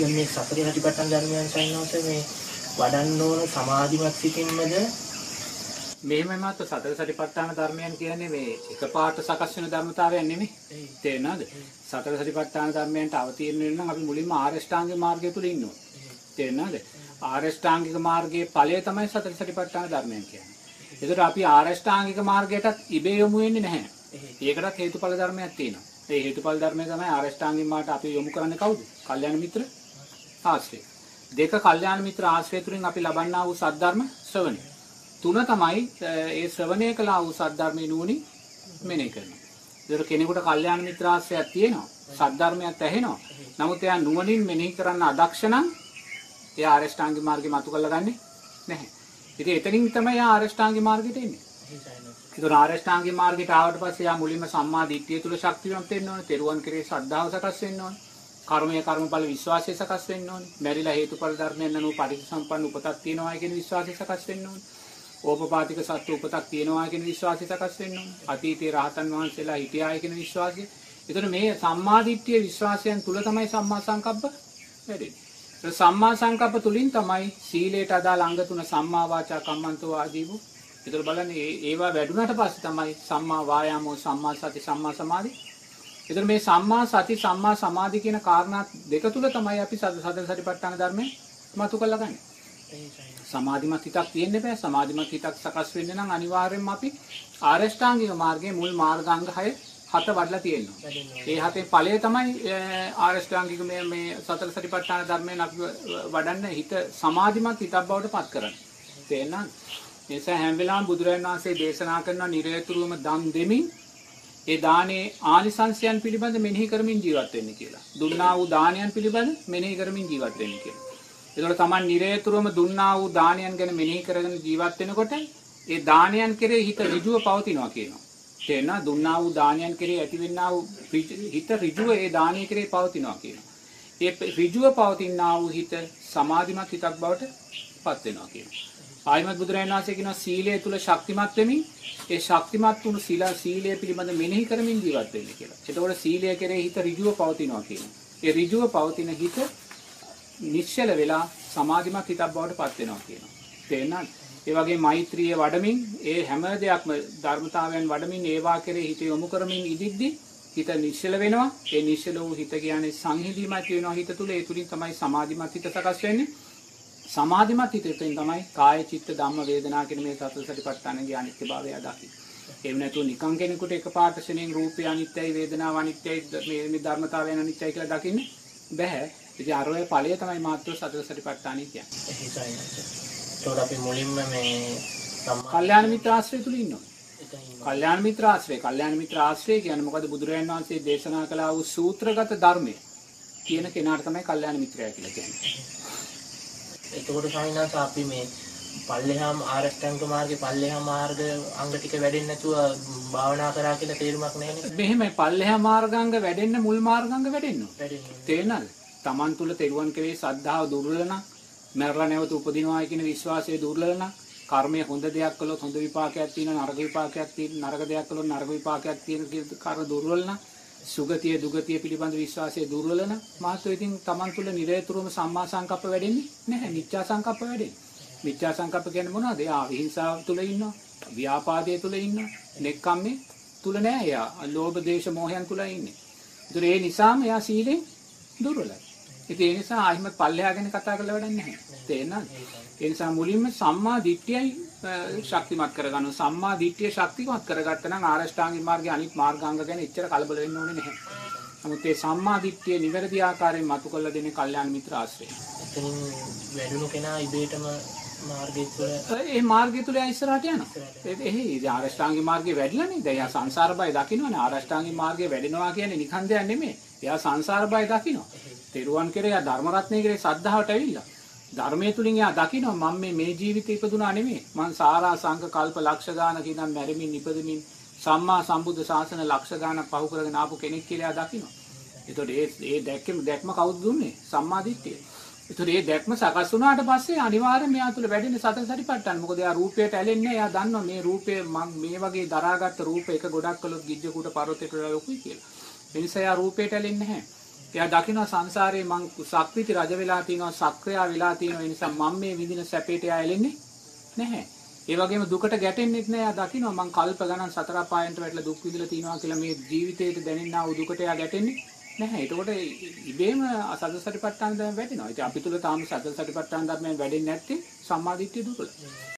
දැන් මේ සතර සතිපට්ඨාන ධර්මයන් සයින්වස මේ වඩන්න ඕන සමාධිමත් සිතින්මද මෙහෙමයි මාත් සතර සතිපට්ඨාන ධර්මයන් කියන්නේ මේ එකපාරට සකස් වෙන ධර්මතාවයක් නෙමෙයි. තේරෙනවද? සතර සතිපට්ඨාන ධර්මයන්ට අවතීර්ණ වෙන්න නම් අපි මුලින්ම ආරෂ්ඨාංගික මාර්ගය තුල ඉන්න ඕනේ. තේරෙනවද? ආරෂ්ඨාංගික මාර්ගයේ ඵලය තමයි සතර සතිපට්ඨාන ධර්මයන් කියන්නේ. ඒකට අපි ආරෂ්ඨාංගික මාර්ගයටත් ඉබේ යොමු වෙන්නේ නැහැ. ඒකටත් හේතුඵල ධර්මයක් තියෙනවා. ඒ හේතුඵල ධර්මය තමයි ආරෂ්ඨාංගික මාර්ගයට අපි යොමු කරන්නේ කවුද? කල්යාණ මිත්‍ර ආශ්‍රය. දෙක කල්යාණ මිත්‍ර ආශ්‍රය තුලින් අපි ලබන්නා වූ සද්ධර්ම ශ්‍රවණය. තුන තමයි ඒ ශ්‍රවණය කළා වූ සද්ධර්මයේ නුවණින් මෙනෙහි කරනවා. ඒතර කෙනෙකුට කල්යාණ මිත්‍ර ආශ්‍රයයක් තියෙනවා. සද්ධර්මයක් ඇහෙනවා. නමුත් එයා නුවණින් මෙනෙහි කරන්න අදක්ෂ නම් එයා ආරෂ්ඨාංගික මාර්ගෙ මතු කරලා ගන්නේ නැහැ. ඉතින් එතනින් තමයි එයා ආරෂ්ඨාංගික මාර්ගෙට එන්නේ. ඒතර ආරෂ්ඨාංගික මාර්ගයට ආවට පස්සේ යා මුලින්ම සම්මා දිට්ඨිය තුල ශක්තිමත් වෙන්න ඕනේ. තෙරුවන් කෙරේ ශ්‍රද්ධාව සකස් වෙන්න ඕනේ. කර්මය කර්මඵල විශ්වාසය සකස් වෙන්න ඕනේ. මැරිලා හේතුඵල ධර්මයන් අනුව පරිසම්පන්න උපතක් තියෙනවා කියන විශ්වාසය සකස් වෙන්න ඕනේ. ඕපපාතික සත්ව උපතක් තියෙනවා කියන විශ්වාසය සකස් වෙන්න ඕනේ. අතීතයේ රහතන් වහන්සේලා හිටියායි කියන විශ්වාසය. ඒතර මේ සම්මා දිට්ඨිය විශ්වාසයන් තුල තමයි සම්මා සංකප්ප වැඩෙන්නේ. ඒ සම්මා සංකප්ප තුලින් තමයි සීලයට අදාළ අංග තුන සම්මා වාචා කම්මන්තෝ ආජීවෝ ඒතර බලන්න ඒවා වැඩුණාට පස්සේ තමයි සම්මා වායාමෝ සම්මා සති සම්මා සමාධි. ඒතර මේ සම්මා සති සම්මා සමාධි කියන කාරණා දෙක තුල තමයි අපි සතර සතිපට්ඨාන ධර්මයේ මතු කරලා ගන්නේ. සමාධිමත් හිතක් තියෙන්න බෑ. සමාධිමත් හිතක් සකස් වෙන්න නම් අනිවාර්යයෙන්ම අපි ආරෂ්ඨාංගික මාර්ගයේ මුල් මාර්ගාංග 6 හත වඩලා තියෙනවා. ඒ හතේ ඵලය තමයි ආරෂ්ඨාංගික මේ මේ සතර සතිපට්ඨාන ධර්මයෙන් අපි වඩන්න හිත සමාධිමත් හිතක් බවට පත් කරන්නේ. තේරෙනවද? නිසා හැම වෙලාවෙම බුදුරජාණන් වහන්සේ දේශනා කරන නිරේතුරුවම දන් දෙමින් ඒ දානේ ආනිසංසයන් පිළිබඳ මෙනෙහි කරමින් ජීවත් වෙන්න කියලා. දුන්නා වූ දානයන් පිළිබඳ මෙනෙහි කරමින් ජීවත් වෙන්න කියලා. ඒතකොට Taman නිරේතුරුවම දුන්නා වූ දානයන් ගැන මෙනෙහි කරගෙන ජීවත් වෙනකොට ඒ දානයන් කෙරේ හිත ඍජුව පවතිනවා කියනවා. තේරෙනවා දුන්නා වූ දානයන් කෙරේ ඇතිවෙනා වූ හිත ඍජුව ඒ දානය කෙරේ පවතිනවා කියනවා. ඒ ඍජුව පවතිනා වූ හිත සමාධිමත් හිතක් බවට පත් වෙනවා කියනවා. ආයිමත් බුදුරජාණන් වහන්සේ කියනවා සීලය තුල ශක්තිමත් වෙමින් ඒ ශක්තිමත් වුණු සීල සීලය පිළිබඳ මෙනෙහි කරමින් ජීවත් වෙන්න කියලා. එතකොට සීලය කෙරෙහි හිත ඍජුව පවතිනවා කියනවා. ඒ ඍජුව පවතින හිත නිශ්චල වෙලා සමාධිමත් හිතක් බවට පත් වෙනවා කියනවා. තේරෙනවද? ඒ වගේ මෛත්‍රිය වඩමින් ඒ හැම දෙයක්ම ධර්මතාවයන් වඩමින් ඒවා කෙරෙහි හිත යොමු කරමින් ඉදිද්දි හිත නිශ්චල වෙනවා. ඒ නිශ්චල වූ හිත කියන්නේ සංහිඳීමක් වෙනවා හිත තුල. ඒ තුලින් තමයි සමාධිමත් හිත සකස් වෙන්නේ. සමාධිමත් හිතෙන් තමයි කාය චිත්ත ධම්ම වේදනා කියන මේ සතර සතිපට්ඨානගේ අනිත්‍යභාවය දකින්නේ. එහෙම නැතුව නිකං කෙනෙකුට එකපාරට ශරණෙන් රූපය අනිත්‍යයි වේදනාව අනිත්‍යයි මේ මේ ධර්මතාවයන් අනිත්‍යයි කියලා දකින්න බෑ. ඉතින් අරෝය ඵලය තමයි මාත්‍ර සතර සතිපට්ඨානයි කියන්නේ. එහෙසයි. ඒතකොට අපි මුලින්ම මේ කල්යාණ මිත්‍ර ආශ්‍රය තුල ඉන්නවා. කල්යාණ මිත්‍ර ආශ්‍රය. කල්යාණ මිත්‍ර ආශ්‍රය කියන්නේ මොකද බුදුරජාණන් වහන්සේ දේශනා කළා වූ සූත්‍රගත ධර්මය කියන කෙනාට තමයි කල්යාණ මිත්‍රයා කියලා කියන්නේ. එතකොට සමිනාස අපි මේ පල්ලෙහාම ආරෂ්ඨාංග මාර්ගේ පල්ලෙහා මාර්ග අංග ටික වැඩෙන්නේ නැතුව භාවනා කරා කියලා තේරුමක් නැහැ නේද? මෙහෙමයි පල්ලෙහා මාර්ගාංග වැඩෙන්න මුල් මාර්ගාංග වැඩෙන්න. තේරෙනවද? Taman තුල තෙරුවන් කෙරේ සද්ධාව දුර්වල නම් මරලා නැවත උපදිනවා කියන විශ්වාසය දුර්වල නම් කර්මය හොඳ දෙයක් කළොත් හොඳ විපාකයක් තියෙනවා නරක විපාකයක් තියෙනවා නරක දෙයක් කළොත් නරක විපාකයක් තියෙන කියන කර්ම දුර්වල නම් සුගතිය දුගතිය පිළිබඳ විශ්වාසය දුර්වල නම් මාත්‍ර ඉතින් Taman තුල නිරේතුරුවම සම්මා සංකප්ප වැඩෙන්නේ නැහැ මිච්ඡා සංකප්ප වැඩෙන්නේ මිච්ඡා සංකප්ප කියන්නේ මොනවද? එයා අවිහිංසාව තුල ඉන්නවා. ව්‍යාපාදයේ තුල ඉන්නවා. නෙක්ඛම්මේ තුල නෑ එයා. ලෝභ දේශ මොහයන් තුල ඉන්නේ. ඒතර ඒ නිසාම එයා සීලෙන් දුර්වලයි. ඉතින් ඒ නිසා ආයිමත් පල්ලෙහා ගැන කතා කරලා වැඩක් නැහැ. තේරෙනවද? ඒ නිසා මුලින්ම සම්මා දිට්ඨියයි ශක්තිමත් කරගන්න. සම්මා දිට්ඨිය ශක්තිමත් කරගත්ත නම් ආරෂ්ඨාංගික මාර්ගයේ අනිත් මාර්ගාංග ගැන එච්චර කලබල වෙන්න ඕනේ නැහැ. නමුත් ඒ සම්මා දිට්ඨිය නිවැරදි ආකාරයෙන් මතු කරලා දෙන්නේ කල්යාණ මිත්‍ර ආශ්‍රයය. එතනින් වැඩුණු කෙනා ඉබේටම මාර්ගය තුළ ඒ මාර්ගය තුල ඉස්සරහට යනවා. එහේ ආරෂ්ඨාංගික මාර්ගේ වැඩිලානේ. දැන් එයා සංසාර බය දකින්නවනේ. ආරෂ්ඨාංගික මාර්ගේ වැඩෙනවා කියන්නේ නිකන් දෙයක් නෙමෙයි. එයා සංසාර බය දකින්නවා. තෙරුවන් කෙරේ එයා ධර්ම රත්නයේ කෙරේ සද්ධාවට ඇවිල්ලා. ධර්මයේ තුලින් එයා දකින්නවා මම මේ මේ ජීවිතේ ඉපදුනා නෙමෙයි. මං සාරා සංඝ කල්ප ලක්ෂ ගානක ඉඳන් මැරෙමින් ඉපදෙමින් සම්මා සම්බුද්ධ ශාසන ලක්ෂ ගානක් පහු කරගෙන ආපු කෙනෙක් කියලා එයා දකින්නවා. එතකොට ඒ ඒ දැක්කම දැක්ම කවුද දුන්නේ? සම්මා දිට්ඨිය. ඒතර ඒ දැක්ම සකස් වුණාට පස්සේ අනිවාර්යයෙන් මෙයා තුළ වැඩෙන සතර සතිපට්ඨාන. මොකද එයා රූපයට ඇලෙන්නේ එයා දන්නවා මේ රූපය මං මේ වගේ දරාගත්ත රූප එක ගොඩක් කළොත් ගිජ්ජකුට පරොතේට ලොකුයි කියලා. ඒ නිසා එයා රූපයට ඇලෙන්නේ නැහැ. එයා දකිනවා සංසාරේ මං සක්විති රජ වෙලා තිනවා සක්‍රියා වෙලා තිනවා ඒ නිසා මම මේ විඳින සැපේට එයා එලෙන්නේ නැහැ. ඒ වගේම දුකට ගැටෙන්නෙත් නෑ. එයා දකිනවා මං කල්ප ගණන් සතර පායන්ට වැටලා දුක් විඳලා තිනවා කියලා මේ ජීවිතේට දැනෙන්නා වූ දුකට එයා ගැටෙන්නේ නැහැ. එතකොට ඉබේම සතර සතිපට්ඨාන ධර්ම වැඩෙනවා. ඉතින් අපි තුල තාම සතර සතිපට්ඨාන ධර්මයන් වැඩෙන්නේ නැත්තේ සම්මාදිට්ඨිය දුර්වලයි.